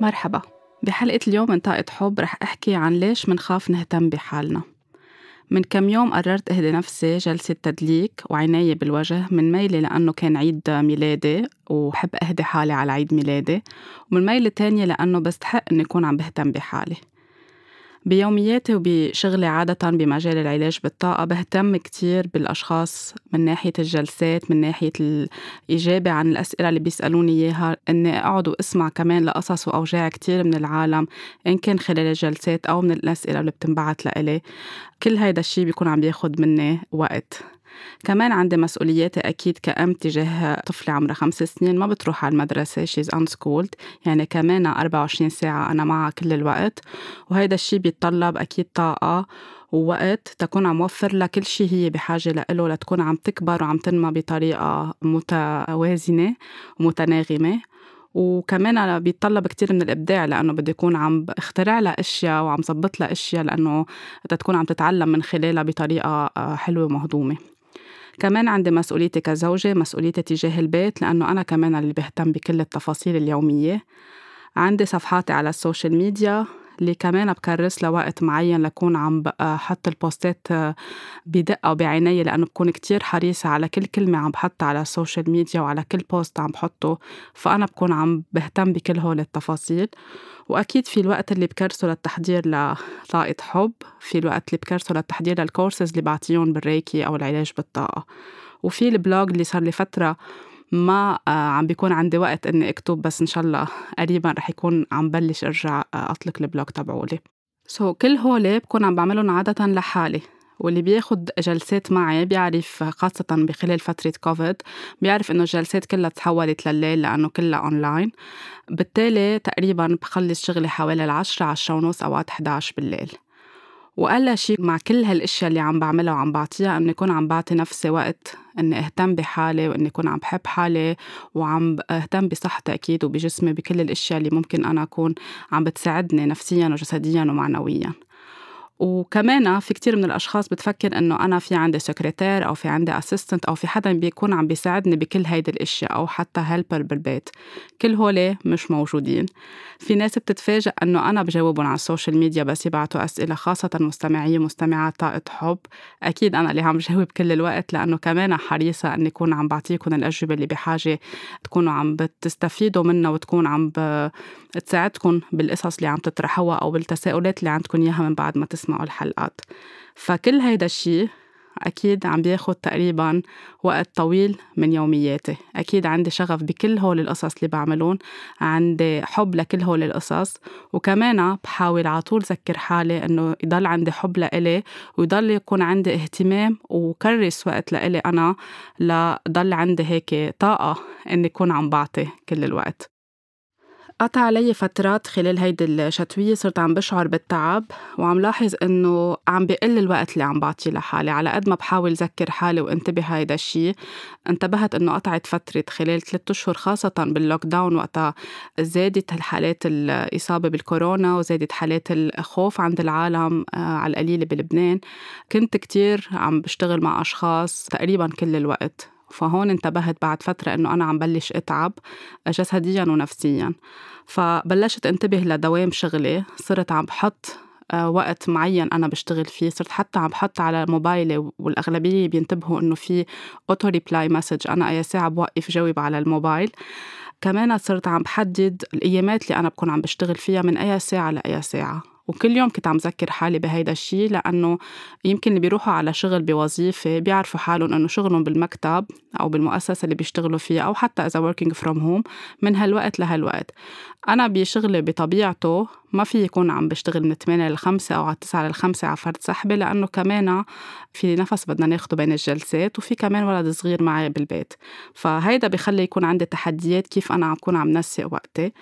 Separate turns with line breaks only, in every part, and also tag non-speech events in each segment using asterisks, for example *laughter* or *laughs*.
مرحبا. بحلقة اليوم من طاقة حب رح أحكي عن ليش منخاف نهتم بحالنا. من كم يوم قررت أهدي نفسي جلسة تدليك وعناية بالوجه من ميلة لأنه كان عيد ميلادي وحب أهدي حالي على عيد ميلادي ومن ميلة تانية لأنه بستحق أني أكون عم بهتم بحالي. بيومياتي وبشغلي عادة بمجال العلاج بالطاقة بهتم كتير بالأشخاص من ناحية الجلسات من ناحية الإجابة عن الأسئلة اللي بيسألوني إياها إني أقعد وأسمع كمان لقصص وأوجاع كتير من العالم إن كان خلال الجلسات أو من الأسئلة اللي بتنبعت لإلي. كل هيدا الشي بيكون عم بياخد مني وقت. كمان عندي مسؤولياتي أكيد كأم تجاه طفلة عمرها خمس سنين ما بتروح على المدرسة she's unschooled يعني كمان 24 ساعة أنا معها كل الوقت. وهيدا الشي بيتطلب أكيد طاقة ووقت تكون عم وفر لها كل شيء هي بحاجة لإله لتكون عم تكبر وعم تنمى بطريقة متوازنة ومتناغمة. وكمان بيتطلب كتير من الإبداع لأنه بدي أكون عم أخترع لها أشياء وعم ظبط لها أشياء لأنه تكون عم تتعلم من خلالها بطريقة آه، حلوة ومهضومة. كمان عندي مسؤوليتي كزوجة مسؤوليتي تجاه البيت لأنه أنا كمان اللي بهتم بكل التفاصيل اليومية. عندي صفحاتي على social media. اللي كمان بكرس لها وقت معين لكون عم بحط ال posts بدقة وبعناية لأنه بكون كتير حريصة على كل كلمة عم بحطها على social media وعلى كل post عم بحطه فأنا بكون عم بهتم بكل هول التفاصيل. وأكيد في الوقت اللي بكرسه للتحضير لطاقة حب في الوقت اللي بكرسه للتحضير للكورسز اللي بعطيهم بال Reiki أو العلاج بالطاقة. وفي ال blog اللي صار لي فترة ما آه، عم بيكون عندي وقت إني أكتب بس إن شاء الله قريبا رح يكون عم بلش أرجع آه، أطلق ال blog تبعولي. so so, كل هول بكون عم بعملهم عادة لحالي. واللي بياخد جلسات معي بيعرف خاصة بخلال فترة كوفيد بيعرف إنه الجلسات كلها تحولت لليل لأنه كلها أونلاين. بالتالي تقريبا بخلص شغلي حوالي العشرة عشرة ونص أوقات 11 بالليل. وقال شيء مع كل هالأشياء اللي عم بعملها وعم بعطيها إني اكون عم بعطي نفسي وقت إني أهتم بحالي وإني اكون عم بحب حالي وعم أهتم بصحتي أكيد وبجسمي بكل الأشياء اللي ممكن أنا أكون عم بتساعدني نفسيا وجسديا ومعنويا. وكمان في كتير من الأشخاص بتفكر إنه أنا في عندي سكرتير أو في عندي assistant أو في حدا بيكون عم بيساعدني بكل هيدي الأشياء أو حتى helper بالبيت. كل هول مش موجودين. في ناس بتتفاجئ إنه أنا بجاوبهم على social media بس يبعتوا أسئلة خاصة مستمعي مستمعات طاقة حب. أكيد أنا اللي عم بجاوب كل الوقت لأنه كمان حريصة إني أكون عم بعطيكم الأجوبة اللي بحاجة تكونوا عم بتستفيدوا منها وتكون عم بتساعدكم بالقصص اللي عم تطرحوها أو بالتساؤلات اللي عندكم إياها من بعد ما تسمعوا الحلقات. فكل هيدا الشيء أكيد عم بياخد تقريبا وقت طويل من يومياتي. أكيد عندي شغف بكل هول القصص اللي بعملون. عندي حب لكل هول القصص. وكمان بحاول على طول ذكر حالي إنه يضل عندي حب لإلي ويضل يكون عندي اهتمام وكرس وقت لإلي أنا لضل عندي هيك طاقة إني أكون عم بعطي كل الوقت. قطع علي فترات خلال هيدي الشتوية صرت عم بشعر بالتعب وعم لاحظ إنه عم بقل الوقت اللي عم بعطيه لحالي. على قد ما بحاول ذكر حالي وانتبه هيدا الشيء انتبهت إنه قطعت فترة خلال ثلاثة أشهر خاصة باللوك داون وقتها زادت الحالات الإصابة بالكورونا وزادت حالات الخوف عند العالم آه، على القليلة بلبنان. كنت كتير عم بشتغل مع أشخاص تقريبا كل الوقت. فهون انتبهت بعد فترة إنه أنا عم بلش أتعب جسديا ونفسيا. فبلشت انتبه لدوام شغلي صرت عم بحط آه، وقت معين أنا بشتغل فيه. صرت حتى عم بحط على موبايلي والأغلبية بينتبهوا إنه في auto reply message أنا أي ساعة بوقف جاوب على الموبايل. كمان صرت عم بحدد الأيامات اللي أنا بكون عم بشتغل فيها من أي ساعة لأي ساعة. وكل يوم كنت عم ذكر حالي بهيدا الشيء لأنه يمكن اللي بيروحوا على شغل بوظيفة بيعرفوا حالهم إنه شغلهم بالمكتب أو بالمؤسسة اللي بيشتغلوا فيها أو حتى إذا working from home من هالوقت لهالوقت. أنا بشغلي بطبيعته ما في يكون عم بشتغل من 8 ل 5 أو على 9 ل 5 على فرد سحبة لأنه كمان في نفس بدنا ناخده بين الجلسات وفي كمان ولد صغير معي بالبيت. فهيدا بخلي يكون عندي تحديات كيف أنا عم كون عم نسق وقتي.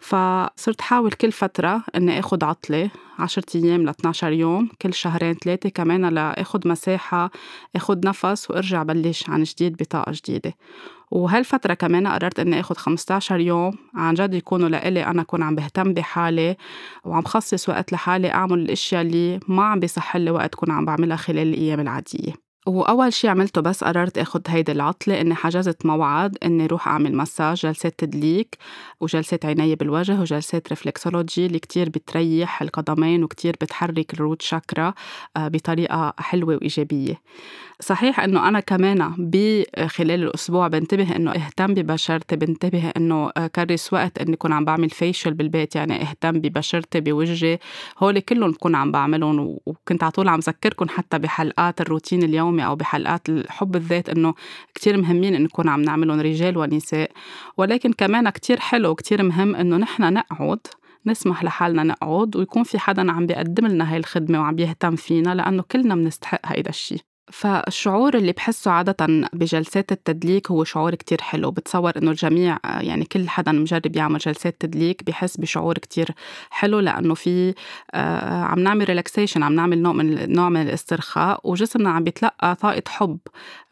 فصرت حاول كل فترة إني آخد عطلة 10 أيام ل 12 يوم كل شهرين ثلاثة كمان لآخد مساحة آخد نفس وأرجع بلش عن جديد بطاقة جديدة. وهالفترة كمان قررت إني آخد 15 يوم عن جد يكونوا لإلي أنا أكون عم بهتم بحالي وعم خصص وقت لحالي أعمل الأشياء اللي ما عم بيصح لي وقت كون عم بعملها خلال الأيام العادية. وأول شي عملته بس قررت آخد هيدي العطلة إني حجزت موعد إني روح أعمل مساج جلسات تدليك وجلسات عناية بالوجه وجلسات reflexology اللي كتير بتريح القدمين وكتير بتحرك ال root chakra آه، بطريقة حلوة وإيجابية. صحيح إنه أنا كمان بخلال الأسبوع بنتبه إنه اهتم ببشرتي بنتبه إنه كرس وقت إني اكون عم بعمل facial بالبيت يعني اهتم ببشرتي بوجهي. هول كلهم بكون عم بعملهم وكنت على طول عم ذكركم حتى بحلقات الروتين اليومي أو بحلقات حب الذات إنه كتير مهمين انه نكون عم نعملهم رجال ونساء. ولكن كمان كتير حلو وكتير مهم إنه نحن نقعد نسمح لحالنا نقعد ويكون في حدا عم بيقدم لنا هاي الخدمة وعم بيهتم فينا لأنه كلنا بنستحق هيدا الشيء فالشعور اللي بحسه عادة بجلسات التدليك هو شعور كتير حلو. بتصور إنه الجميع يعني كل حدا مجرب يعمل جلسات تدليك بحس بشعور كتير حلو لأنه في آه، عم نعمل ريلاكسيشن عم نعمل نوع من نوع من الاسترخاء وجسمنا عم بيتلقى طاقة حب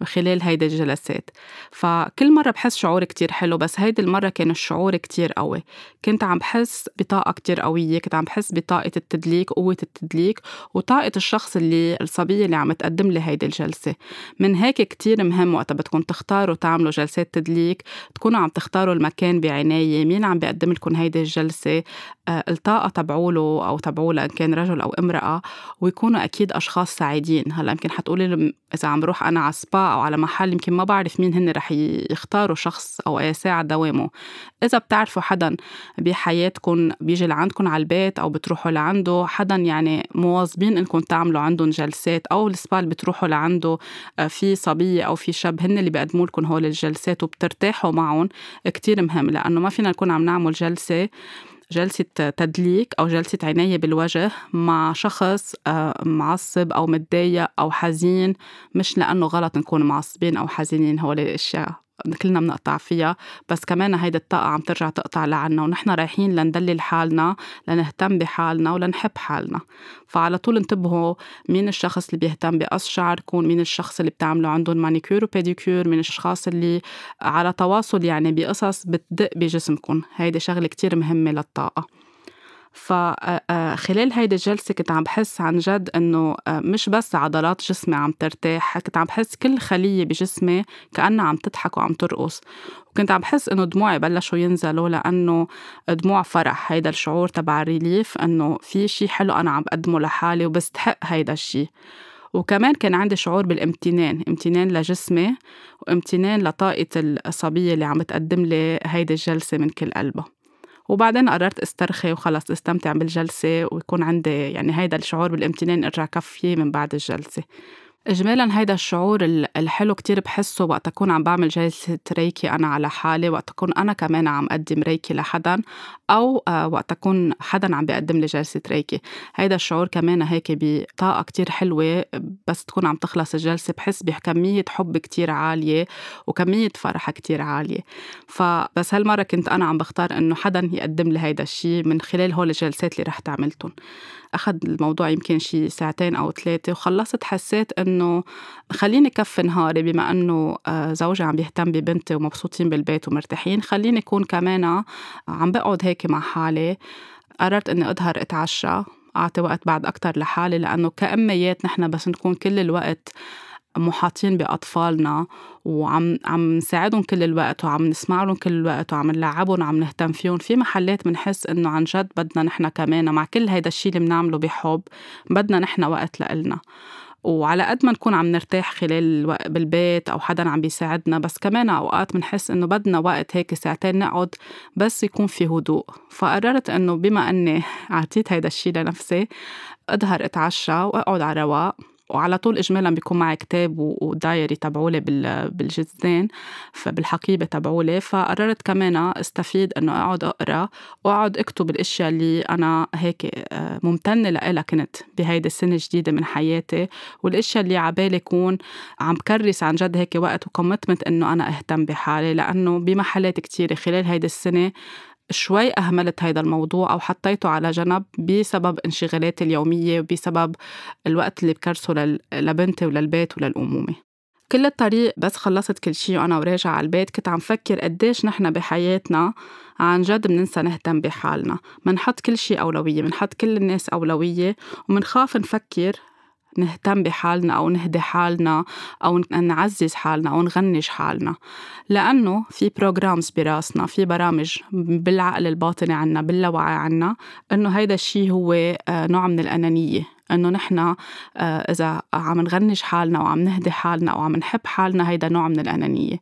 خلال هيدي الجلسات. فكل مرة بحس شعور كتير حلو بس هيدي المرة كان الشعور كتير قوي. كنت عم بحس بطاقة كتير قوية كنت عم بحس بطاقة التدليك قوة التدليك وطاقة الشخص اللي الصبية اللي عم تقدم لي هيدي الجلسة من هيك كتير مهم وقت بدكم تختاروا تعملوا جلسات تدليك تكونوا عم تختاروا المكان بعناية مين عم بيقدم لكم هيدي الجلسة آه، الطاقة تبعوله أو تبعوله إن كان رجل أو امرأة ويكونوا أكيد أشخاص سعيدين. هلأ يمكن حتقولي إذا عم بروح أنا على سبا أو على محل يمكن ما بعرف مين هن رح يختاروا شخص أو أي ساعة دوامه. إذا بتعرفوا حدا بحياتكم بيجي لعندكم على البيت أو بتروحوا لعنده حدا يعني مواظبين إنكم تعملوا عندهم جلسات أو السبا اللي بتروحوا لعنده آه، في صبية أو في شاب هن اللي بيقدموا لكم هول الجلسات وبترتاحوا معهم كتير مهم. لأنه ما فينا نكون عم نعمل جلسة جلسة تدليك أو جلسة عناية بالوجه مع شخص آه، معصب أو متضايق أو حزين مش لأنه غلط نكون معصبين أو حزينين هول الأشياء. كلنا بنقطع فيها بس كمان هيدي الطاقة عم ترجع تقطع لعنا ونحن رايحين لندلل حالنا لنهتم بحالنا ولنحب حالنا. فعلى طول انتبهوا مين الشخص اللي بيهتم بقص شعركم مين الشخص اللي بتعملوا عندهم مانيكير وبيديكير من الاشخاص اللي على تواصل يعني بقصص بتدق بجسمكم. هيدي شغلة كتير مهمة للطاقة. فخلال هيدي الجلسة كنت عم بحس عن جد إنه مش بس عضلات جسمي عم ترتاح كنت عم بحس كل خلية بجسمي كأنها عم تضحك وعم ترقص. وكنت عم بحس إنه دموعي بلشوا ينزلوا لأنه دموع فرح هيدا الشعور تبع الريليف إنه في شي حلو أنا عم بقدمه لحالي وبستحق هيدا الشي. وكمان كان عندي شعور بالامتنان امتنان لجسمي وامتنان لطاقة الصبية اللي عم تقدم لي هيدي الجلسة من كل قلبها وبعدين قررت استرخي وخلص استمتع بالجلسة ويكون عندي يعني هيدا الشعور بالامتنان إرجع كفي من بعد الجلسة. إجمالا هيدا الشعور الحلو كتير بحسه وقت أكون عم بعمل جلسة ريكي أنا على حالي وقت أكون أنا كمان عم أقدم ريكي لحدا أو آه، وقت أكون حدا عم بيقدم لي جلسة ريكي. هيدا الشعور كمان هيك بطاقة كتير حلوة بس تكون عم تخلص الجلسة بحس بكمية حب كتير عالية وكمية فرح كتير عالية. فبس هالمرة كنت أنا عم بختار إنه حدا يقدم لي هيدا الشيء من خلال هول الجلسات اللي رحت عملتهم أخذ الموضوع يمكن شي ساعتين أو ثلاثة وخلصت حسيت إنه خليني كف نهاري بما إنه آه، زوجي عم بيهتم ببنتي ومبسوطين بالبيت ومرتاحين خليني أكون كمان عم بقعد هيك مع حالي. قررت إني أظهر أتعشى أعطي وقت بعد أكتر لحالي لأنه كأميات نحن بس نكون كل الوقت محاطين بأطفالنا وعم عم نساعدهم كل الوقت وعم نسمع لهم كل الوقت وعم نلعبهم وعم نهتم فيهم. في محلات بنحس إنه عن جد بدنا نحن كمان مع كل هيدا الشيء اللي بنعمله بحب بدنا نحن وقت لإلنا. وعلى قد ما نكون عم نرتاح خلال الوقت بالبيت أو حدا عم بيساعدنا بس كمان أوقات بنحس إنه بدنا وقت هيك ساعتين نقعد بس يكون في هدوء. فقررت إنه بما إني *laughs* أعطيت هيدا الشيء لنفسي اظهر أتعشى وأقعد على رواق. وعلى طول اجمالا بيكون معي كتاب ودايري تبعولي بالجزدان فبالحقيبة تبعولي. فقررت كمان أستفيد إنه أقعد أقرأ وأقعد أكتب الأشياء اللي أنا هيك آه، ممتنة لها كنت بهيدي السنة الجديدة من حياتي والأشياء اللي عبالي اكون عم كرس عن جد هيك وقت وكومتمنت إنه أنا أهتم بحالي. لأنه بمحلات كتيرة خلال هيدي السنة شوي أهملت هيدا الموضوع أو حطيته على جنب بسبب انشغالاتي اليومية وبسبب الوقت اللي بكرسه لبنتي وللبيت وللأمومة. كل الطريق بس خلصت كل شيء وأنا وراجعة على البيت كنت عم فكر قديش نحن بحياتنا عن جد بننسى نهتم بحالنا. منحط كل شيء أولوية منحط كل الناس أولوية ومنخاف نفكر نهتم بحالنا أو نهدي حالنا أو نعزز حالنا أو نغنج حالنا. لأنه في بروجرامز براسنا في برامج بالعقل الباطني عنا باللاوعي عنا إنه هيدا الشيء هو آه، نوع من الأنانية. إنه نحن آه، إذا عم نغنج حالنا وعم نهدي حالنا أو عم نحب حالنا هيدا نوع من الأنانية.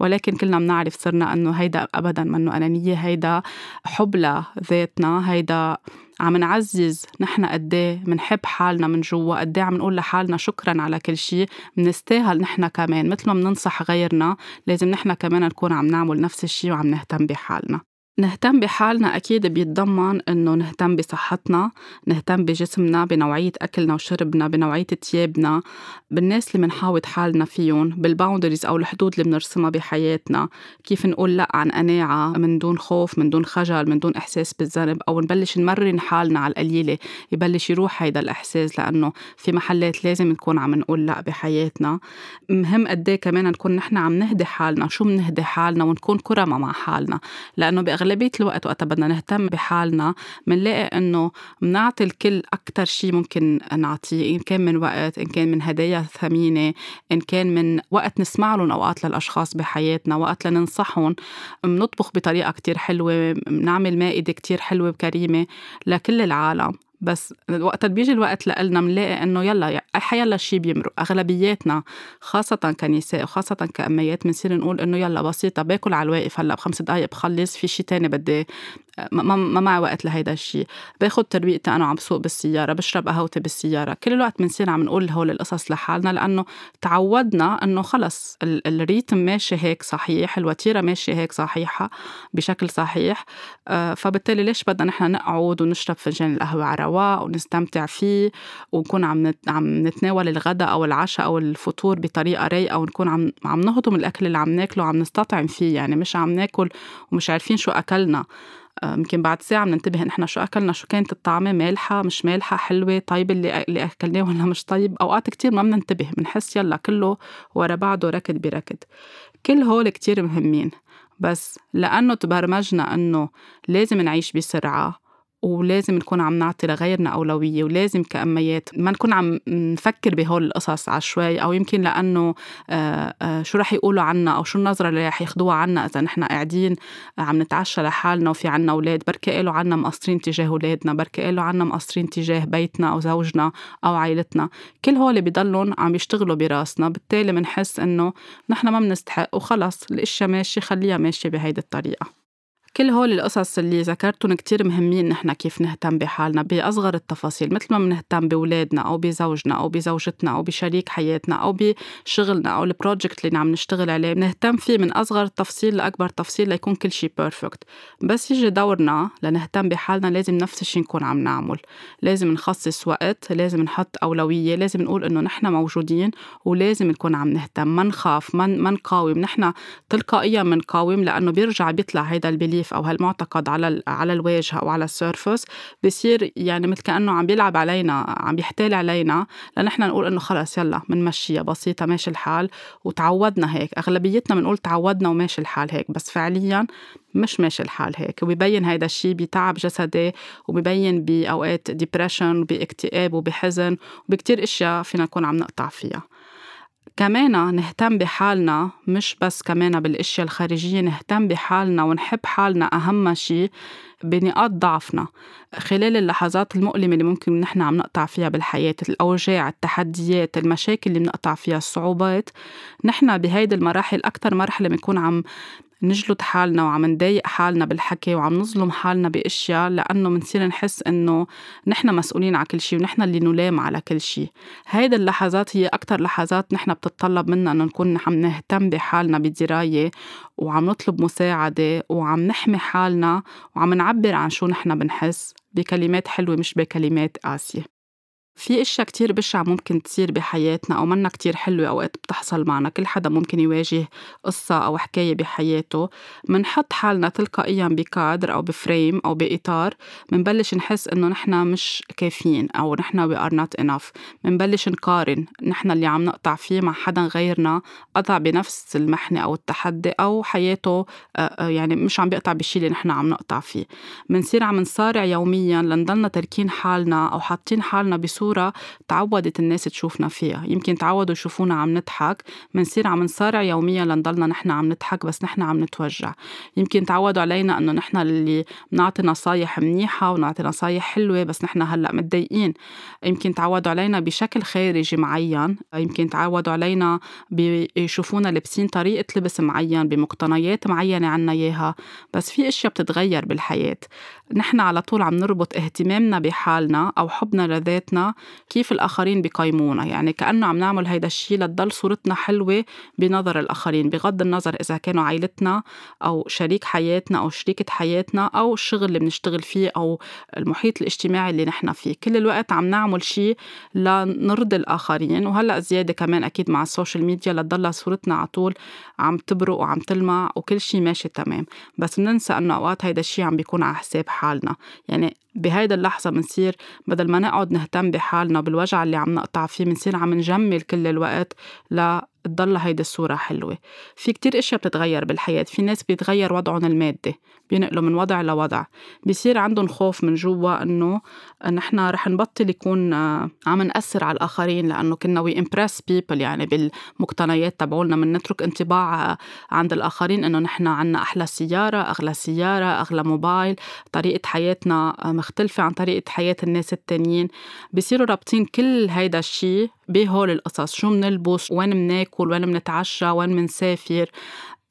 ولكن كلنا بنعرف صرنا إنه هيدا ابدا منه أنانية هيدا حب لذاتنا هيدا عم نعزز نحن قد إيه بنحب حالنا من جوا قد إيه عم نقول لحالنا شكرا على كل شيء بنستاهل نحن كمان. مثل ما بننصح غيرنا لازم نحن كمان نكون عم نعمل نفس الشيء وعم نهتم بحالنا. نهتم بحالنا أكيد بيتضمن إنه نهتم بصحتنا، نهتم بجسمنا، بنوعية أكلنا وشربنا، بنوعية تيابنا، بالناس اللي منحاوط حالنا فيهم، بالباوندريز أو الحدود اللي بنرسمها بحياتنا، كيف نقول لأ عن قناعة من دون خوف، من دون خجل، من دون إحساس بالذنب، أو نبلش نمرن حالنا على القليلة يبلش يروح هيدا الإحساس. لأنه في محلات لازم نكون عم نقول لأ بحياتنا، مهم قد إيه كمان نكون نحن عم نهدي حالنا، شو بنهدي حالنا ونكون كرمة مع حالنا، لأنه بأغلب أغلبية الوقت وقت بدنا نهتم بحالنا منلاقي إنه منعطي الكل أكتر شي ممكن نعطيه إن كان من وقت إن كان من هدايا ثمينة إن كان من وقت نسمع لهم أوقات للأشخاص بحياتنا وقت لننصحهم منطبخ بطريقة كتير حلوة نعمل مائدة كتير حلوة وكريمة لكل العالم. بس وقت بيجي الوقت لنا بنلاقي إنه يلا حيلا شيء بيمرق. أغلبياتنا خاصة كنساء وخاصة كأميات بنصير نقول إنه يلا بسيطة باكل على الواقف هلأ بخمس دقائق بخلص في شيء تاني بدي ما, ما معي وقت لهيدا الشيء باخد ترويقتي أنا عم بسوق بالسيارة بشرب قهوتي بالسيارة. كل الوقت بنصير عم نقول هول القصص لحالنا لأنه تعودنا إنه خلص الريتم ماشي هيك صحيح الوتيرة ماشيه هيك صحيحة بشكل صحيح. آه، فبالتالي ليش بدنا نحن نقعد ونشرب فنجان القهوة على رواق ونستمتع فيه ونكون عم عم نتناول الغداء أو العشاء أو الفطور بطريقة رايقة ونكون عم عم نهضم الأكل اللي عم ناكله وعم نستطعم فيه. يعني مش عم ناكل ومش عارفين شو أكلنا. يمكن بعد ساعة بننتبه نحن شو أكلنا شو كانت الطعمة؟ مالحة مش مالحة؟ حلوة؟ طيبة اللي اللي أكلناه ولا مش طيب؟ أوقات كتير ما بننتبه بنحس يلا كله ورا بعضه ركض بركض كل هول كتير مهمين بس لأنه تبرمجنا إنه لازم نعيش بسرعة ولازم نكون عم نعطي لغيرنا أولوية ولازم كأميات ما نكون عم نفكر بهول القصص عشوائي أو يمكن لأنه آه، آه، شو رح يقولوا عنا أو شو النظرة اللي رح ياخدوها عنا إذا نحن قاعدين عم نتعشى لحالنا وفي عنا أولاد. بركي قالوا عنا مقصرين تجاه أولادنا بركي قالوا عنا مقصرين تجاه بيتنا أو زوجنا أو عائلتنا. كل هول بضلهم عم يشتغلوا براسنا بالتالي بنحس إنه نحن ما بنستحق وخلص الأشياء ماشية خليها ماشية بهيدي الطريقة. كل هول القصص اللي ذكرتهم كتير مهمين نحن كيف نهتم بحالنا بأصغر التفاصيل مثل ما بنهتم بأولادنا أو بزوجنا أو بزوجتنا أو بشريك حياتنا أو بشغلنا أو ال project اللي عم نشتغل عليه بنهتم فيه من أصغر التفصيل لأكبر تفصيل ليكون كل شيء perfect بس يجي دورنا لنهتم بحالنا لازم نفس الشيء نكون عم نعمل. لازم نخصص وقت لازم نحط أولوية لازم نقول إنه نحن موجودين ولازم نكون عم نهتم ما نخاف ما نقاوم. نحن تلقائيا بنقاوم لأنه بيرجع بيطلع هيدا ال belief أو هالمعتقد على على الواجهة أو على ال surface بصير يعني مثل كأنه عم بيلعب علينا عم بيحتال علينا لنحن نقول إنه خلص يلا بنمشيها بسيطة ماشي الحال وتعودنا هيك. أغلبيتنا بنقول تعودنا وماشي الحال هيك بس فعليا مش ماشي الحال هيك. وبيبين هيدا الشيء بتعب جسدي وبيبين بأوقات ديبريشن وباكتئاب وبحزن وبكتير أشياء فينا نكون عم نقطع فيها. كمان نهتم بحالنا مش بس كمان بالإشياء الخارجية نهتم بحالنا ونحب حالنا أهم شيء بنقاط ضعفنا. خلال اللحظات المؤلمة اللي ممكن نحن عم نقطع فيها بالحياة الأوجاع التحديات المشاكل اللي بنقطع فيها الصعوبات نحن بهيدي المراحل أكتر مرحلة بنكون عم نجلد حالنا وعم نضايق حالنا بالحكي وعم نظلم حالنا بأشياء لأنه بنصير نحس إنه نحن مسؤولين على كل شيء ونحن اللي نلام على كل شيء. هيدي اللحظات هي أكثر لحظات نحن بتطلب منا إنه نكون عم نهتم بحالنا بدراية وعم نطلب مساعدة وعم نحمي حالنا وعم نعبر عن شو نحن بنحس بكلمات حلوة مش بكلمات قاسية. في إشياء كتير بشعة ممكن تصير بحياتنا أو منا كتير حلوة أوقات بتحصل معنا. كل حدا ممكن يواجه قصة أو حكاية بحياته. منحط حالنا تلقائيا بكادر أو بفريم أو بإطار. منبلش نحس إنه نحنا مش كافيين أو نحنا we are not enough. منبلش نقارن نحنا اللي عم نقطع فيه مع حدا غيرنا قطع بنفس المحنة أو التحدي أو حياته يعني مش عم بيقطع بالشي اللي نحنا عم نقطع فيه. منصير عم نصارع يوميا لنضلنا تركين حالنا أو حاطين حالنا بصورة صورة تعودت الناس تشوفنا فيها. يمكن تعودوا يشوفونا عم نضحك منصير عم نصارع يوميا لنضلنا نحن عم نضحك بس نحن عم نتوجع. يمكن تعودوا علينا إنه نحن اللي بنعطي نصايح منيحة ونعطي نصايح حلوة بس نحن هلأ متضايقين. يمكن تعودوا علينا بشكل خارجي معين. يمكن تعودوا علينا بيشوفونا لابسين طريقة لبس معين بمقتنيات معينة عنا إياها. بس في أشياء بتتغير بالحياة. نحن على طول عم نربط اهتمامنا بحالنا أو حبنا لذاتنا كيف الآخرين بقيمونا يعني كأنه عم نعمل هيدا الشيء لتضل صورتنا حلوة بنظر الآخرين بغض النظر إذا كانوا عائلتنا أو شريك حياتنا أو شريكة حياتنا أو الشغل اللي بنشتغل فيه أو المحيط الاجتماعي اللي نحن فيه. كل الوقت عم نعمل شيء لنرضي الآخرين. وهلأ زيادة كمان أكيد مع ال social media لتضل صورتنا على طول عم تبرق وعم تلمع وكل شيء ماشي تمام. بس بننسى إنه أوقات هيدا الشيء عم بيكون على حساب حالنا. يعني بهيدا اللحظة منصير بدل ما نقعد نهتم بحالنا بالوجع اللي عم نقطع فيه منصير عم نجمل كل الوقت تضل هيدي الصورة حلوة. في كتير إشياء بتتغير بالحياة. في ناس بيتغير وضعهم المادي بينقلوا من وضع لوضع. بيصير عندهم خوف من جوا إنه نحن رح نبطل يكون آه، عم نأثر على الآخرين لأنه كنا we impress people يعني بالمقتنيات تبعولنا. من نترك انطباع آه، عند الآخرين إنه نحن عنا أحلى سيارة أغلى سيارة أغلى موبايل. طريقة حياتنا آه، مختلفة عن طريقة حياة الناس التانيين. بيصيروا رابطين كل هيدا الشيء بهول القصص شو منلبس وين مناكل وين منتعشى وين منسافر.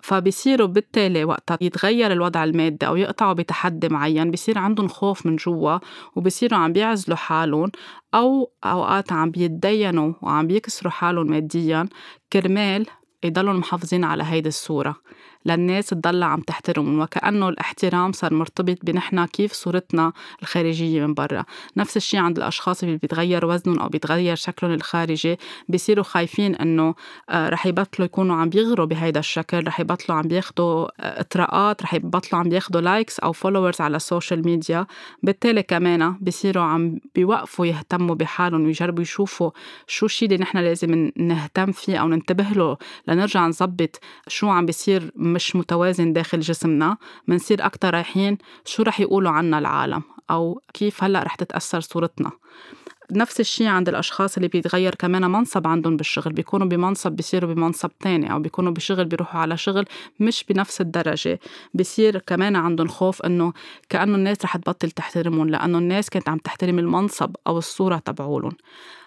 فبصيروا بالتالي وقتها يتغير الوضع المادي أو يقطعوا بتحدي معين بصير عندهم خوف من جوا وبصيروا عم بيعزلوا حالهم أو أوقات عم بيتدينوا وعم بيكسروا حالهم ماديا كرمال يضلوا محافظين على هيدي الصورة. للناس تضل عم تحترمهم وكأنه الاحترام صار مرتبط بنحنا كيف صورتنا الخارجية من برا. نفس الشيء عند الأشخاص اللي بيتغير وزنهم أو بيتغير شكلهم الخارجي بيصيروا خايفين إنه آه، رح يبطلوا يكونوا عم بيغروا بهيدا الشكل رح يبطلوا عم بياخدوا آه، إطراءات رح يبطلوا عم بياخدوا likes أو followers على ال social media بالتالي كمان بيصيروا عم بيوقفوا يهتموا بحالهم ويجربوا يشوفوا شو الشيء اللي نحن لازم نهتم فيه أو ننتبه له. لنرجع نظبط شو عم بيصير مش متوازن داخل جسمنا منصير أكتر رايحين شو رح يقولوا عنا العالم أو كيف هلأ رح تتأثر صورتنا. نفس الشيء عند الأشخاص اللي بيتغير كمان منصب عندهم بالشغل بيكونوا بمنصب بيصيروا بمنصب تاني أو بيكونوا بشغل بيروحوا على شغل مش بنفس الدرجة. بيصير كمان عندهم خوف إنه كأنه الناس رح تبطل تحترمهم لأنه الناس كانت عم تحترم المنصب أو الصورة تبعولن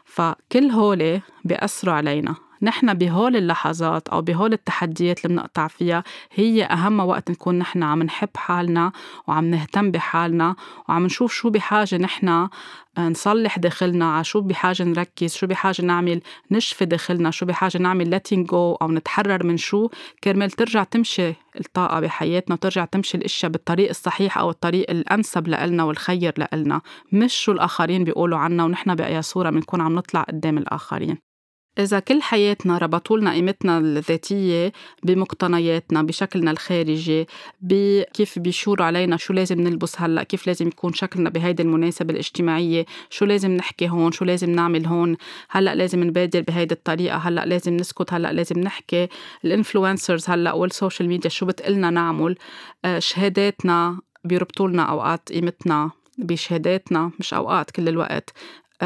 فكل هولي بيأثروا علينا. نحن بهول اللحظات أو بهول التحديات اللي بنقطع فيها هي أهم وقت نكون نحن عم نحب حالنا وعم نهتم بحالنا وعم نشوف شو بحاجة نحن آه، نصلح داخلنا على شو بحاجة نركز شو بحاجة نعمل نشفي داخلنا شو بحاجة نعمل letting go أو نتحرر من شو. كرمال ترجع تمشي الطاقة بحياتنا وترجع تمشي الأشياء بالطريق الصحيح أو الطريق الأنسب لإلنا والخير لإلنا مش شو الآخرين بيقولوا عنا ونحن بأي صورة بنكون عم نطلع قدام الآخرين. إذا كل حياتنا ربطوا لنا قيمتنا الذاتية بمقتنياتنا بشكلنا الخارجي بكيف بيشوروا علينا شو لازم نلبس هلأ كيف لازم يكون شكلنا بهيدي المناسبة الاجتماعية شو لازم نحكي هون شو لازم نعمل هون هلأ لازم نبادر بهيدي الطريقة هلأ لازم نسكت هلأ لازم نحكي. ال influencers هلأ وال social media شو بتقلنا نعمل؟ آه، شهاداتنا بيربطوا لنا أوقات قيمتنا بشهاداتنا مش أوقات كل الوقت.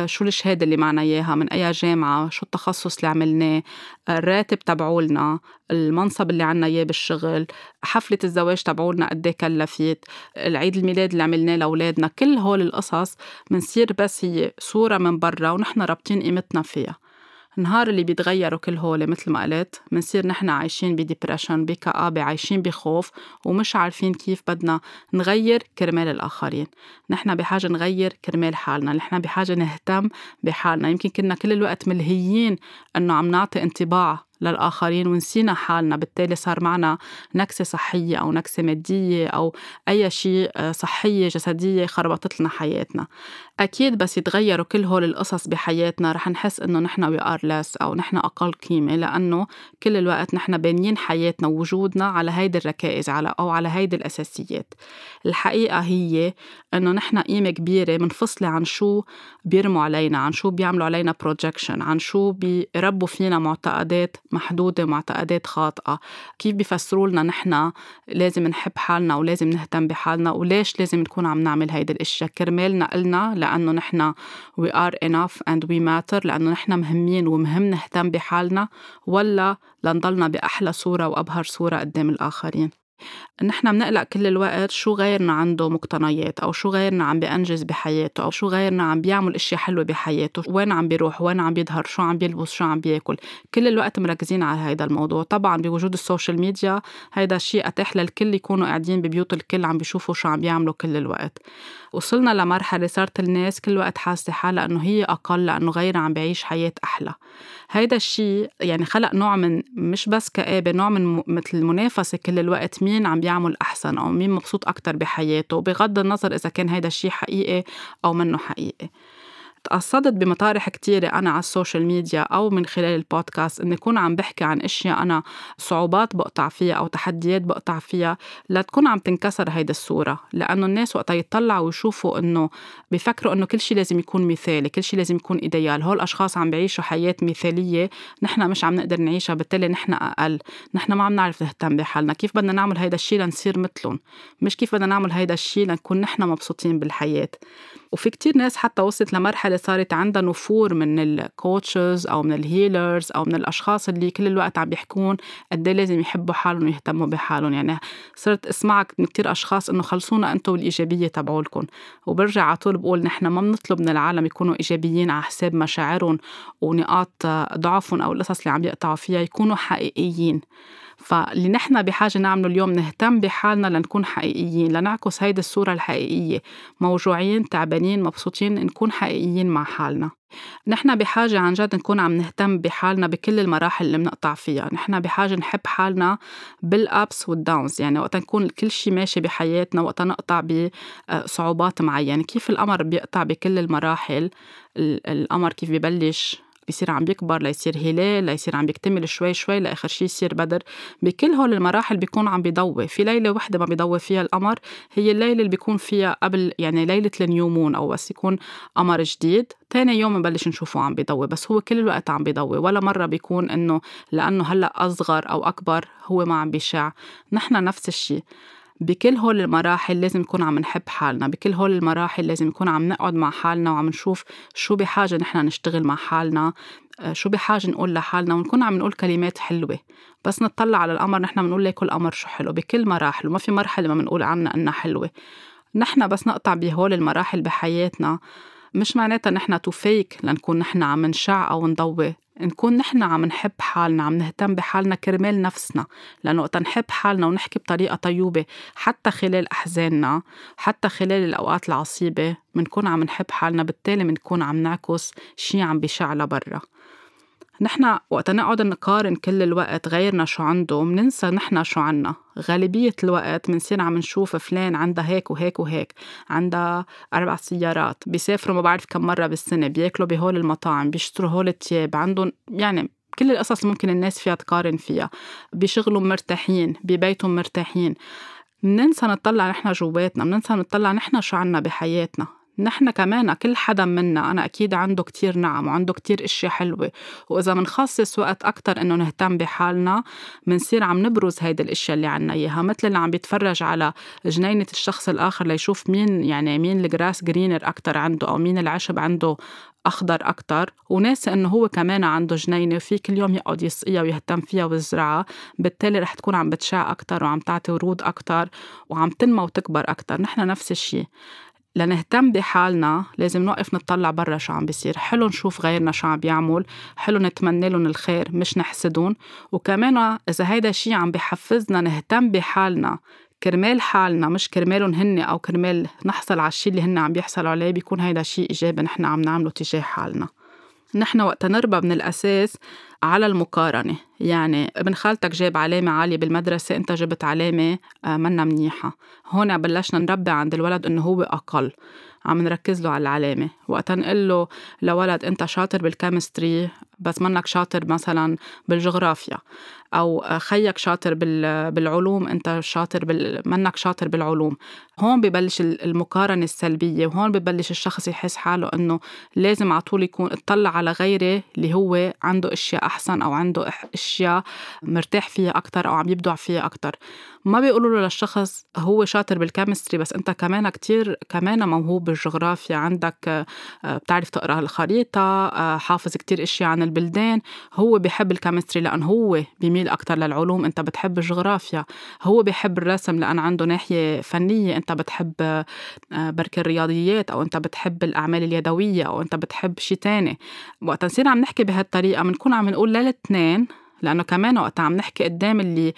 شو الشهادة اللي معنا إياها؟ من أي جامعة؟ شو التخصص اللي عملناه؟ الراتب تبعولنا المنصب اللي عنا إياه بالشغل حفلة الزواج تبعولنا قد كلفت؟ العيد الميلاد اللي عملناه لأولادنا كل هول القصص منصير بس هي صورة من برا ونحن رابطين قيمتنا فيها. النهار اللي بيتغيروا كل هول مثل ما قلت منصير نحن عايشين بديبرشن بكآبة عايشين بخوف ومش عارفين كيف بدنا نغير كرمال الآخرين. نحن بحاجة نغير كرمال حالنا نحن بحاجة نهتم بحالنا. يمكن كنا كل الوقت ملهيين أنه عم نعطي انطباع للآخرين ونسينا حالنا. بالتالي صار معنا نكسة صحية أو نكسة مادية أو أي شيء آه، صحية جسدية خربطت لنا حياتنا. أكيد بس يتغيروا كل هول القصص بحياتنا. رح نحس إنه نحن we are less أو نحن أقل قيمة لأنه كل الوقت نحن بانيين حياتنا ووجودنا على هيدي الركائز على أو على هيدي الأساسيات. الحقيقة هي إنه نحن قيمة كبيرة منفصلة عن شو بيرموا علينا عن شو بيعملوا علينا بروجكشن عن شو بيربوا فينا معتقدات محدودة ومعتقدات خاطئة. كيف بيفسروا لنا نحن لازم نحب حالنا ولازم نهتم بحالنا وليش لازم نكون عم نعمل هيدي الأشياء؟ كرمالنا قلنا لأنه نحن we are enough and we matter لأنه نحن مهمين ومهم نهتم بحالنا ولا لنضلنا بأحلى صورة وأبهر صورة قدام الآخرين. نحن بنقلق كل الوقت شو غيرنا عنده مقتنيات أو شو غيرنا عم بينجز بحياته أو شو غيرنا عم بيعمل أشياء حلوة بحياته وين عم بيروح وين عم بيظهر شو عم بيلبس شو عم بياكل. كل الوقت مركزين على هذا الموضوع. طبعا بوجود ال social media هيدا الشيء أتاح للكل يكونوا قاعدين ببيوت الكل عم بيشوفوا شو عم بيعملوا كل الوقت. وصلنا لمرحلة صارت الناس كل وقت حاسة حالها إنه هي أقل لأنه غيرها عم بيعيش حياة أحلى. هيدا الشيء يعني خلق نوع من مش بس كآبة نوع من مثل المنافسة كل الوقت مين عم بيعمل أحسن أو مين مبسوط أكتر بحياته بغض النظر إذا كان هيدا الشيء حقيقي أو منه حقيقي تقصدت بمطارح كتيرة أنا على ال social media أو من خلال البودكاست إني أكون عم بحكي عن أشياء أنا صعوبات بقطع فيها أو تحديات بقطع فيها لتكون عم تنكسر هيدي الصورة لأنه الناس وقتها يطلعوا ويشوفوا إنه بيفكروا إنه كل شيء لازم يكون مثالي كل شيء لازم يكون إيديال هول الأشخاص عم بيعيشوا حياة مثالية نحن مش عم نقدر نعيشها بالتالي نحن أقل نحن ما عم نعرف نهتم بحالنا كيف بدنا نعمل هيدا الشيء لنصير مثلهم؟ مش كيف بدنا نعمل هيدا الشيء لنكون نحن مبسوطين بالحياة. وفي كتير ناس حتى وصلت لمرحلة صارت عندها نفور من الكوتشز أو من الهيلرز أو من الأشخاص اللي كل الوقت عم بيحكون قد إيه لازم يحبوا حالهم ويهتموا بحالهم. يعني صرت اسمعك من كتير أشخاص إنه خلصونا أنتم الإيجابية تبعولكم. وبرجع على طول بقول نحن ما بنطلب من العالم يكونوا إيجابيين على حساب مشاعرهم ونقاط ضعفهم أو القصص اللي عم يقطعوا فيها يكونوا حقيقيين. فاللي نحن بحاجة نعمله اليوم نهتم بحالنا لنكون حقيقيين لنعكس هيدي الصورة الحقيقية. موجوعين تعبانين مبسوطين نكون حقيقيين مع حالنا. نحن بحاجة عن جد نكون عم نهتم بحالنا بكل المراحل اللي بنقطع فيها. نحن بحاجة نحب حالنا بالأبس والداونز يعني وقت نكون كل شيء ماشي بحياتنا وقت نقطع بصعوبات معينة. كيف القمر بيقطع بكل المراحل؟ القمر كيف ببلش؟ بيصير عم بيكبر ليصير هلال ليصير عم بيكتمل شوي شوي لاخر شيء يصير بدر. بكل هول المراحل بيكون عم بيضوي. في ليلة وحدة ما بيضوي فيها القمر هي الليلة اللي بيكون فيها قبل يعني ليلة النيومون أو بس يكون قمر جديد. تاني يوم بنبلش نشوفه عم بيضوي بس هو كل الوقت عم بيضوي. ولا مرة بيكون إنه لأنه هلأ أصغر أو أكبر هو ما عم بيشع. نحن نفس الشيء بكل هول المراحل لازم نكون عم نحب حالنا بكل هول المراحل لازم نكون عم نقعد مع حالنا وعم نشوف شو بحاجة نحن نشتغل مع حالنا آه، شو بحاجة نقول لحالنا ونكون عم نقول كلمات حلوة. بس نطلع على القمر نحن بنقول ليك القمر شو حلو؟ بكل مراحل وما في مرحلة ما بنقول عنها إنها حلوة. نحن بس نقطع بهول المراحل بحياتنا مش معناتها نحن تو فيك لنكون نحن عم نشع أو نضوي. نكون نحن عم نحب حالنا عم نهتم بحالنا كرمال نفسنا لأنه وقت نحب حالنا ونحكي بطريقة طيوبة حتى خلال أحزاننا حتى خلال الأوقات العصيبة بنكون عم نحب حالنا بالتالي بنكون عم نعكس شي عم بيشع لبرا. نحن وقت نقعد نقارن كل الوقت غيرنا شو عنده مننسى نحن شو عنا. غالبية الوقت منصير عم نشوف فلان عندها هيك وهيك وهيك عندها أربع سيارات بيسافروا ما بعرف كم مرة بالسنة بياكلوا بهول المطاعم بيشتروا هول التياب عندهم يعني كل القصص ممكن الناس فيها تقارن فيها. بشغلهم مرتاحين ببيتهم مرتاحين. مننسى نطلع نحن جواتنا مننسى نطلع نحن شو عنا بحياتنا. نحن كمان كل حدا منا أنا أكيد عنده كتير نعم وعنده كتير إشياء حلوة. وإذا منخصص وقت أكتر إنه نهتم بحالنا منصير عم نبرز هيدي الأشياء اللي عنا إياها. مثل اللي عم بيتفرج على جنينة الشخص الآخر ليشوف مين يعني مين الجراس جرينر أكتر عنده أو مين العشب عنده أخضر أكتر. وناسي إنه هو كمان عنده جنينة وفي كل يوم يقعد يسقيها ويهتم فيها ويزرعها. بالتالي رح تكون عم بتشع أكتر وعم تعطي ورود أكتر وعم تنمى وتكبر أكتر. نحن نفس الشيء لنهتم بحالنا لازم نوقف نطلع برا شو عم بيصير. حلو نشوف غيرنا شو عم بيعمل. حلو نتمنى لهم الخير مش نحسدهم. وكمان إذا هيدا الشيء عم بحفزنا نهتم بحالنا كرمال حالنا مش كرمالهم هن أو كرمال نحصل على الشيء اللي هن عم بيحصلوا عليه بيكون هيدا شيء إيجابي نحن عم نعمله تجاه حالنا. نحن وقت نربى من الأساس على المقارنة. يعني ابن خالتك جاب علامة عالية بالمدرسة أنت جبت علامة آه، منا منيحة. هون بلشنا نربي عند الولد أنه هو أقل. عم نركز له على العلامة. وقت نقول له لولد أنت شاطر بالكيمستري بس منك شاطر مثلا بالجغرافيا أو خيك شاطر بالعلوم أنت شاطر بال... منك شاطر بالعلوم. هون ببلش المقارنة السلبية وهون ببلش الشخص يحس حاله أنه لازم على طول يكون اطلع على غيره اللي هو عنده أشياء أحسن أو عنده أشياء مرتاح فيها أكتر أو عم يبدع فيها أكتر. ما بيقولوا له للشخص هو شاطر بال chemistry بس أنت كمان كتير كمان موهوب بالجغرافيا عندك آه، بتعرف تقرأ الخريطة آه، حافظ كتير أشياء عن البلدان هو بيحب ال chemistry لأنه هو بيميل أكتر للعلوم أنت بتحب الجغرافيا. هو بيحب الرسم لأن عنده ناحية فنية أنت بتحب آه، بركي الرياضيات أو أنت بتحب الأعمال اليدوية أو أنت بتحب شي تاني. وقت نصير عم نحكي بهالطريقة بنكون عم نقول للاثنين لأنه كمان وقت عم نحكي قدام اللي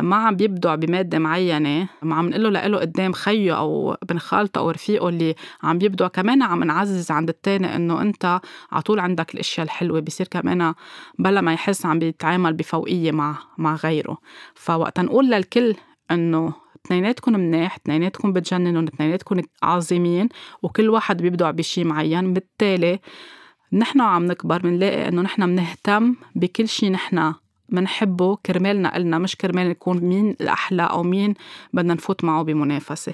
ما عم بيبدع بمادة معينة ما عم نقول له قدام خيه أو ابن خالته أو رفيقه اللي عم بيبدع كمان عم نعزز عند التاني إنه أنت على طول عندك الأشياء الحلوة بصير كمان بلا ما يحس عم بيتعامل بفوقية مع مع غيره. فوقت نقول للكل إنه اثنيناتكم مناح اثنيناتكم بتجننوا اثنيناتكم عظيمين وكل واحد بيبدع بشي معين. بالتالي نحن عم نكبر بنلاقي إنه نحن بنهتم بكل شيء نحن منحبه كرمالنا إلنا مش كرمال نكون مين الأحلى أو مين بدنا نفوت معه بمنافسة.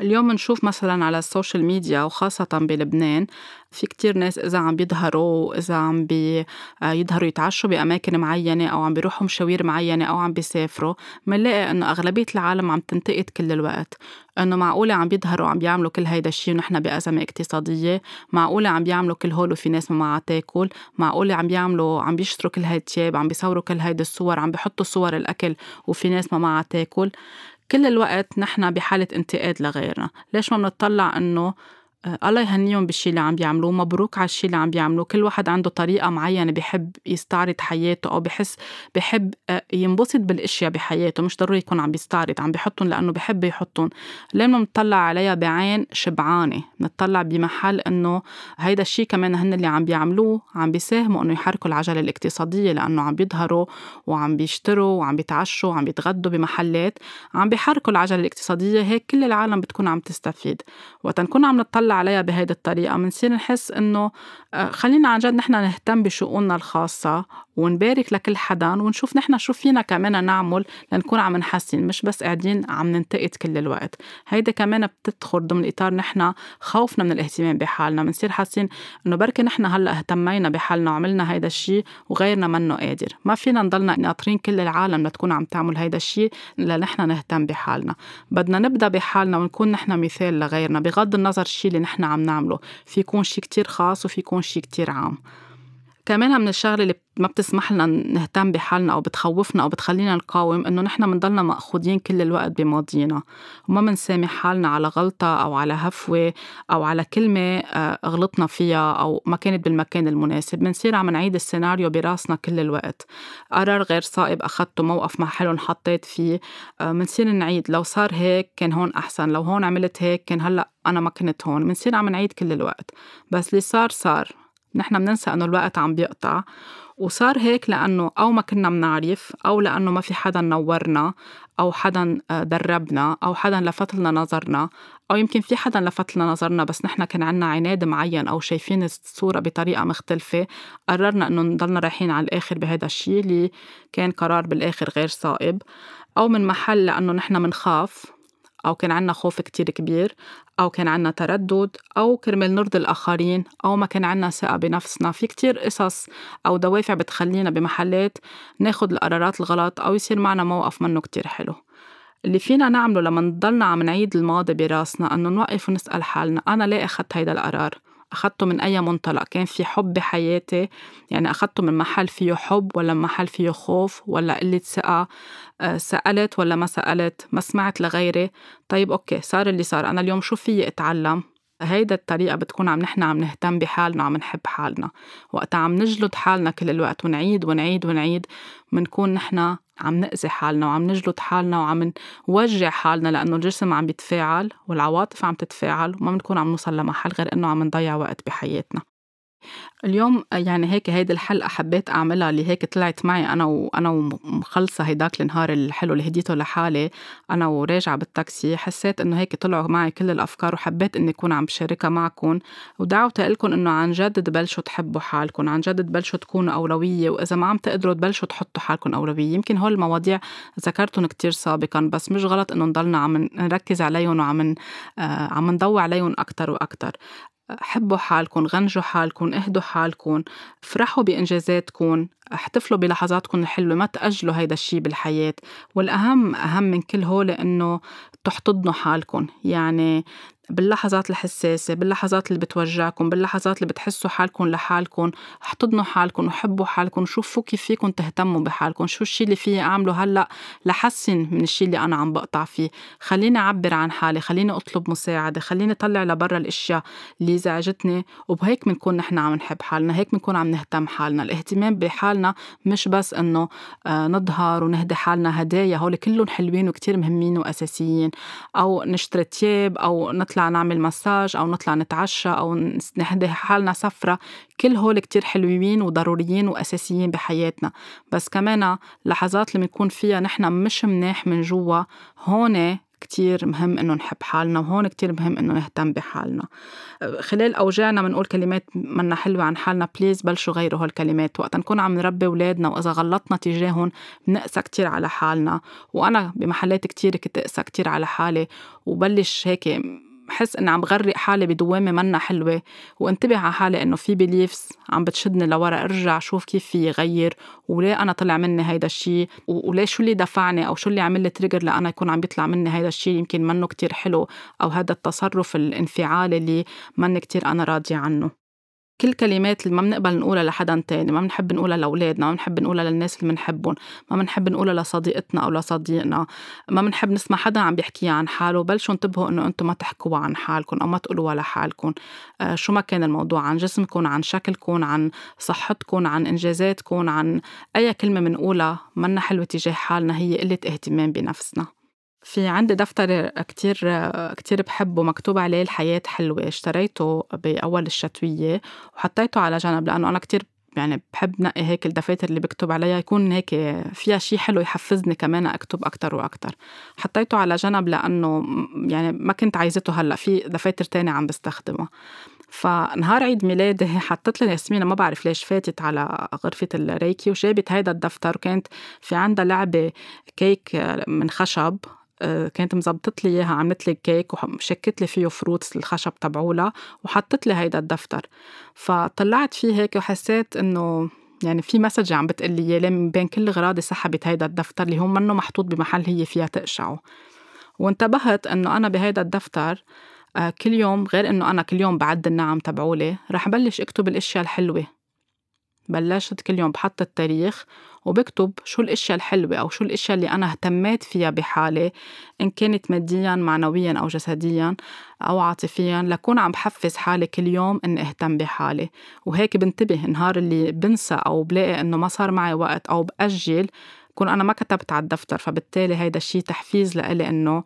اليوم نشوف مثلا على ال social media وخاصة بلبنان في كتير ناس إذا عم بيظهروا إذا عم بيظهروا آه، يتعشوا بأماكن معينة أو عم بيروحوا مشاوير معينة أو عم بيسافروا منلاقي إنه أغلبية العالم عم تنتقد كل الوقت. إنه معقولة عم بيظهروا عم بيعملوا كل هيدا الشيء ونحن بأزمة اقتصادية؟ معقولة عم بيعملوا كل هول وفي ناس ما معها تاكل؟ معقولة عم بيعملوا عم بيشتروا كل هيدا التياب عم بيصوروا كل هيدا الصور عم بيحطوا صور الأكل وفي ناس ما معها تاكل؟ كل الوقت نحن بحالة انتقاد لغيرنا. ليش ما بنطلع آه، الله يهنيهم بالشي اللي عم بيعملوه مبروك على الشي اللي عم بيعملوه. كل واحد عنده طريقة معينة بحب يستعرض حياته أو بحس بحب آه، ينبسط بالأشياء بحياته. مش ضروري يكون عم بيستعرض عم بيحطهم لأنه بحب يحطهم. ليه بنطلع عليها بعين شبعانة نطلع بمحل إنه هيدا الشي كمان هن اللي عم بيعملوه عم بيساهموا إنه يحركوا العجلة الاقتصادية لأنه عم بيظهروا وعم بيشتروا وعم بيتعشوا وعم بيتغدوا بمحلات. عم بيحركوا العجلة الاقتصادية هيك كل العالم بتكون عم تستفيد. وقت نكون عم نطلع عليها بهيدي الطريقة. بنصير نحس إنه آه، خلينا عن جد نحن نهتم بشؤوننا الخاصة ونبارك لكل حدا ونشوف نحن شو فينا كمان نعمل لنكون عم نحسن مش بس قاعدين عم ننتقد كل الوقت. هيدا كمان بتدخل ضمن إطار نحن خوفنا من الاهتمام بحالنا. بنصير حاسين إنه بركي نحن هلأ اهتمينا بحالنا وعملنا هيدا الشيء وغيرنا منه قادر. ما فينا نضلنا ناطرين كل العالم لتكون عم تعمل هيدا الشيء لنحن نهتم بحالنا. بدنا نبدأ بحالنا ونكون نحن مثال لغيرنا بغض النظر الشيء اللي نحن عم نعمله. في يكون شيء كتير خاص وفي يكون شيء كتير عام. كمان من الشغلة اللي ما بتسمح لنا نهتم بحالنا أو بتخوفنا أو بتخلينا نقاوم إنه نحن بنضلنا مأخوذين كل الوقت بماضينا. وما بنسامح حالنا على غلطة أو على هفوة أو على كلمة آه، غلطنا فيها أو ما كانت بالمكان المناسب. بنصير عم نعيد السيناريو براسنا كل الوقت. قرار غير صائب أخذته موقف ما حلو انحطيت فيه. آه، بنصير نعيد. لو صار هيك كان هون أحسن. لو هون عملت هيك كان هلأ أنا ما كنت هون. بنصير عم نعيد كل الوقت. بس اللي صار صار. نحن بننسى إنه الوقت عم بيقطع. وصار هيك لأنه أو ما كنا منعرف أو لأنه ما في حدا نورنا أو حدا آه، دربنا أو حدا لفت لنا نظرنا أو يمكن في حدا لفت لنا نظرنا بس نحن كان عنا عناد معين أو شايفين الصورة بطريقة مختلفة قررنا إنه نضلنا رايحين على الآخر بهذا الشيء اللي كان قرار بالآخر غير صائب. أو من محل لأنه نحن منخاف. أو كان عنا خوف كتير كبير أو كان عنا تردد أو كرمال نرضي الآخرين أو ما كان عنا ثقة بنفسنا. في كتير قصص أو دوافع بتخلينا بمحلات ناخد القرارات الغلط أو يصير معنا موقف منه كتير حلو. اللي فينا نعمله لما نضلنا عم نعيد الماضي براسنا إنه نوقف ونسأل حالنا أنا ليه أخذت هيدا القرار. أخدته من أي منطلق كان في حب بحياتي يعني أخدته من محل فيه حب ولا محل فيه خوف ولا قلة ثقة آه، سألت ولا ما سألت ما سمعت لغيري. طيب أوكي صار اللي صار. أنا اليوم شو فيي أتعلم؟ هيدا الطريقة بتكون عم نحن عم نهتم بحالنا وعم نحب حالنا. وقت عم نجلد حالنا كل الوقت ونعيد ونعيد ونعيد. بنكون نحن عم نأذي حالنا وعم نجلد حالنا وعم نوجع حالنا لأنه الجسم عم بيتفاعل والعواطف عم تتفاعل وما بنكون عم نوصل لمحل غير إنه عم نضيع وقت بحياتنا. اليوم يعني هيك هيدي الحلقة حبيت أعملها اللي هيك طلعت معي أنا وأنا ومخلصة هيداك النهار الحلو اللي هديته لحالي. أنا وراجعة بالتاكسي. حسيت إنه هيك طلعوا معي كل الأفكار وحبيت إني أكون عم بشاركها معكم ودعوتي لكم إنه عن جد تبلشوا تحبوا حالكم عن جد تبلشوا تكونوا أولوية. وإذا ما عم تقدروا تبلشوا تحطوا حالكم أولوية. يمكن هول المواضيع ذكرتهم كتير سابقا بس مش غلط إنه نضلنا عم نركز عليهم وعم آه عم نضوي عليهم أكتر وأكتر. حبوا حالكم غنجوا حالكم اهدوا حالكم فرحوا بإنجازاتكم احتفلوا بلحظاتكم الحلوة ما تأجلوا هيدا الشي بالحياة. والأهم أهم من كل هول إنه تحتضنوا حالكم. يعني باللحظات الحساسة باللحظات اللي بتوجعكم باللحظات اللي بتحسوا حالكم لحالكم احتضنوا حالكم وحبوا حالكم شوفوا كيف فيكم تهتموا بحالكم شو الشي اللي فيي أعمله هلأ لحسن من الشي اللي أنا عم بقطع فيه. خليني أعبر عن حالي خليني أطلب مساعدة خليني أطلع لبرا الأشياء اللي زعجتني وبهيك بنكون نحن عم نحب حالنا هيك بنكون عم نهتم حالنا. الاهتمام بحالنا مش بس إنه آه، نظهر ونهدي حالنا هدايا هول كلهم حلوين وكتير مهمين وأساسيين أو نشتري تياب أو نطلع نطلع نعمل مساج أو نطلع نتعشى أو نهدي حالنا سفرة. كل هول كتير حلوين وضروريين وأساسيين بحياتنا. بس كمان لحظات اللي بنكون فيها نحن مش مناح من جوا هون كتير مهم إنه نحب حالنا وهون كتير مهم إنه نهتم بحالنا. خلال أوجاعنا بنقول كلمات منا حلوة عن حالنا بليز بلشوا غيروا هالكلمات. وقت نكون عم نربي أولادنا وإذا غلطنا تجاههم بنقسى كتير على حالنا. وأنا بمحلات كتير كنت أقسى كتير على حالي. وبلش هيك بحس إني عم بغرق حالي بدوامة منا حلوة وانتبه على حالي إنه في beliefs عم بتشدني لورا ارجع شوف كيف في غير وليه أنا طلع مني هيدا الشيء وليه شو اللي دفعني أو شو اللي عمل لي trigger لأنا يكون عم بيطلع مني هيدا الشيء يمكن منه كتير حلو أو هذا التصرف الانفعالي اللي مني كتير أنا راضية عنه. كل كلمات اللي ما بنقبل نقولها لحدا تاني ما بنحب نقولها لأولادنا ما بنحب نقولها للناس اللي بنحبهم ما بنحب نقولها لصديقتنا أو لصديقنا ما بنحب نسمع حدا عم بيحكيها عن حاله بلشوا انتبهوا إنه أنتم ما تحكوها عن حالكم أو ما تقولوها لحالكم آه شو ما كان الموضوع عن جسمكم عن شكلكم عن صحتكم عن إنجازاتكم عن أي كلمة بنقولها منا حلوة تجاه حالنا هي قلة اهتمام بنفسنا. في عندي دفتر كتير كتير بحبه مكتوب عليه الحياة حلوة. اشتريته بأول الشتوية وحطيته على جنب لأنه أنا كتير يعني بحب نقي هيك الدفاتر اللي بكتب عليها. يكون هيك فيها شيء حلو يحفزني كمان أكتب أكتر وأكتر. حطيته على جنب لأنه يعني ما كنت عايزته هلأ. في دفاتر تانية عم بستخدمها فنهار عيد ميلادي حطت لي ياسمينة ما بعرف ليش فاتت على غرفة الريكي وجابت هيدا الدفتر. وكانت في عندها لعبة كيك من خشب. كانت مزبطت لي إياها عملت لي كيك وشكت لي فيه fruits الخشب تبعولها وحطت لي هيدا الدفتر. فطلعت فيه هيك وحسيت إنه يعني في مسج عم بتقول لي إياه من بين كل غراضي سحبت هيدا الدفتر اللي هو منه محطوط بمحل هي فيها تقشعه. وانتبهت إنه أنا بهيدا الدفتر آه، كل يوم غير إنه أنا كل يوم بعد النعم تبعولي رح بلش أكتب الأشياء الحلوة. بلشت كل يوم بحط التاريخ وبكتب شو الأشياء الحلوة أو شو الأشياء اللي أنا اهتميت فيها بحالي إن كانت ماديا معنويا أو جسديا أو عاطفيا لكون عم بحفز حالي كل يوم إني أهتم بحالي. وهيك بنتبه النهار اللي بنسى أو بلاقي إنه ما صار معي وقت أو بأجل كون أنا ما كتبت على الدفتر. فبالتالي هيدا الشيء تحفيز لإلي إنه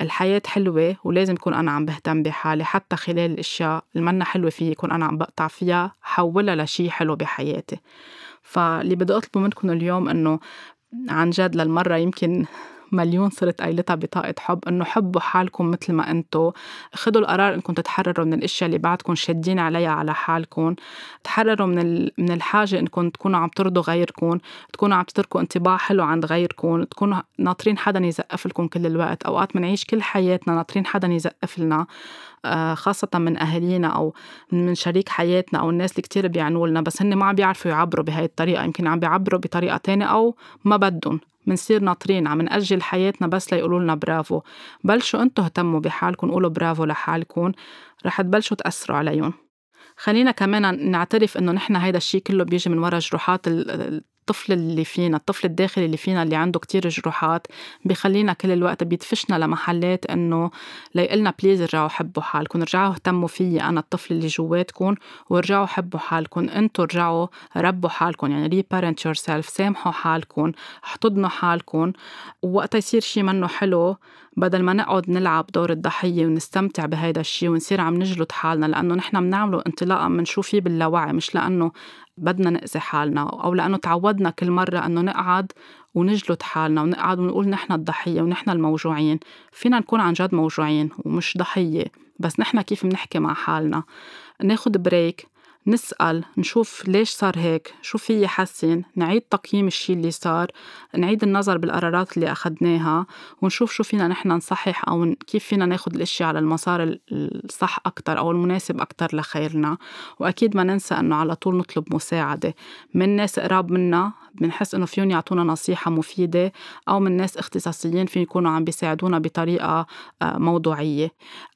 الحياة حلوة ولازم يكون أنا عم بهتم بحالي. حتى خلال الأشياء اللي منا حلوة فيي يكون أنا عم بقطع فيها حولها لشيء حلو بحياتي. فاللي بدي أطلبه منكم اليوم إنه عن جد للمرة يمكن مليون صرت قايلتها بطاقة حب إنه حبوا حالكم مثل ما أنتو خدوا القرار إنكم تتحرروا من الأشياء اللي بعدكم شادين عليها على حالكم. تحرروا من من الحاجة إنكم تكونوا عم ترضوا غيركم تكونوا عم تتركوا انطباع حلو عند غيركم تكونوا ناطرين حدا يزقف لكم كل الوقت. أوقات بنعيش كل حياتنا ناطرين حدا يزقف لنا. خاصة من أهالينا أو من شريك حياتنا أو الناس اللي كتير بيعنوا لنا بس هن ما عم بيعرفوا يعبروا بهاي الطريقة. يمكن عم بيعبروا بطريقة تانية أو ما بدهم. منصير ناطرين عم نأجل حياتنا بس ليقولوا لنا برافو. بلشوا أنتوا اهتموا بحالكم قولوا برافو لحالكم. رح تبلشوا تأثروا عليهم. خلينا كمان نعترف إنه نحن هيدا الشيء كله بيجي من وراء جروحات الطفل اللي فينا الطفل الداخلي اللي فينا اللي عنده كتير جروحات بخلينا كل الوقت بيدفشنا لمحلات إنه ليقلنا بليز ارجعوا حبوا حالكم ارجعوا اهتموا فيي أنا الطفل اللي جواتكم وارجعوا حبوا حالكم إنتوا ارجعوا ربوا حالكم يعني ري بارنت سامحوا حالكم احتضنوا حالكم ووقتها يصير شيء منه حلو بدل ما نقعد نلعب دور الضحية ونستمتع بهيدا الشيء ونصير عم نجلد حالنا لأنه نحن بنعمله انطلاقا من شو في باللاوعي مش لأنه بدنا نأذي حالنا أو لأنه تعودنا كل مرة أنه نقعد ونجلد حالنا ونقعد ونقول نحن الضحية ونحن الموجوعين. فينا نكون عن جد موجوعين ومش ضحية بس نحن كيف بنحكي مع حالنا؟ ناخد بريك نسأل نشوف ليش صار هيك شو في يحسن نعيد تقييم الشي اللي صار نعيد النظر بالقرارات اللي أخدناها ونشوف شو فينا نحن نصحح أو كيف فينا ناخد الأشياء على المسار الصح أكتر أو المناسب أكتر لخيرنا. وأكيد ما ننسى أنه على طول نطلب مساعدة. من ناس قراب منا بنحس إنه فيهم يعطونا نصيحة مفيدة أو من ناس اختصاصيين فين يكونوا عم بيساعدونا بطريقة آه، موضوعية.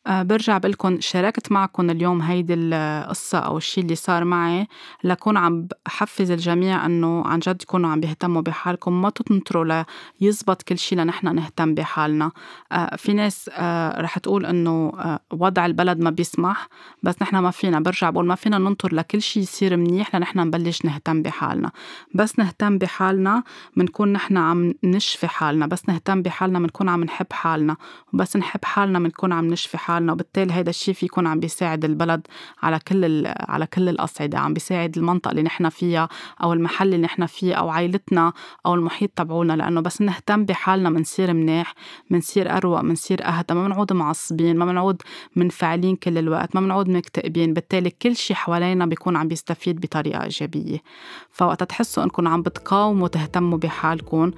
آه، برجع بقول شاركت معكم اليوم هيدي القصة أو الشيء اللي صار معي لكون عم بحفز الجميع إنه عن جد يكونوا عم بيهتموا بحالكم ما تنطروا ليزبط كل شيء لنحن نهتم بحالنا. آه، في ناس رح تقول إنه وضع البلد ما بيسمح بس نحن ما فينا برجع بقول ما فينا ننطر لكل شيء يصير منيح لنحن نبلش نهتم بحالنا. بس نهتم بحالنا بنكون نحن عم نشفي حالنا بس نهتم بحالنا بنكون عم نحب حالنا وبس نحب حالنا بنكون عم نشفي حالنا وبالتالي هيدا الشيء في يكون عم بيساعد البلد على كل على كل الأصعدة عم بيساعد المنطقة اللي نحن فيها أو المحل اللي نحن فيه أو عائلتنا أو المحيط تبعولنا لأنه بس نهتم بحالنا بنصير منيح بنصير أروق بنصير أهدى ما بنعود معصبين ما بنعود منفعلين كل الوقت ما بنعود مكتئبين بالتالي كل شيء حوالينا بيكون عم بيستفيد بطريقة إيجابية. فوقت تحسوا أنكم عم بتقاوموا تهتموا بحالكم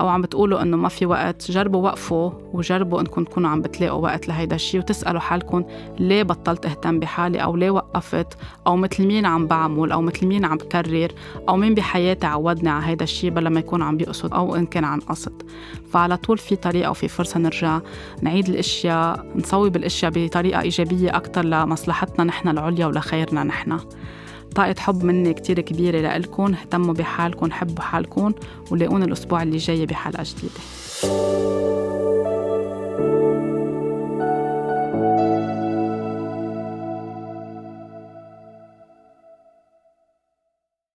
أو عم بتقولوا إنه ما في وقت جربوا وقفوا وجربوا إنكم تكونوا عم بتلاقوا وقت لهيدا الشيء وتسألوا حالكم ليه بطلت أهتم بحالي أو ليه وقفت أو مثل مين عم بعمل أو مثل مين عم بكرر أو مين بحياتي عودني على هيدا الشيء بلا ما يكون عم بيقصد أو إن كان عن قصد. فعلى طول في طريقة وفي فرصة نرجع نعيد الأشياء نصوب الأشياء بطريقة إيجابية أكثر لمصلحتنا نحن العليا ولخيرنا نحن. طاقة حب مني كتير كبيرة لإلكن اهتموا بحالكن حبوا حالكن ولاقونا الأسبوع اللي جاي بحلقة جديدة.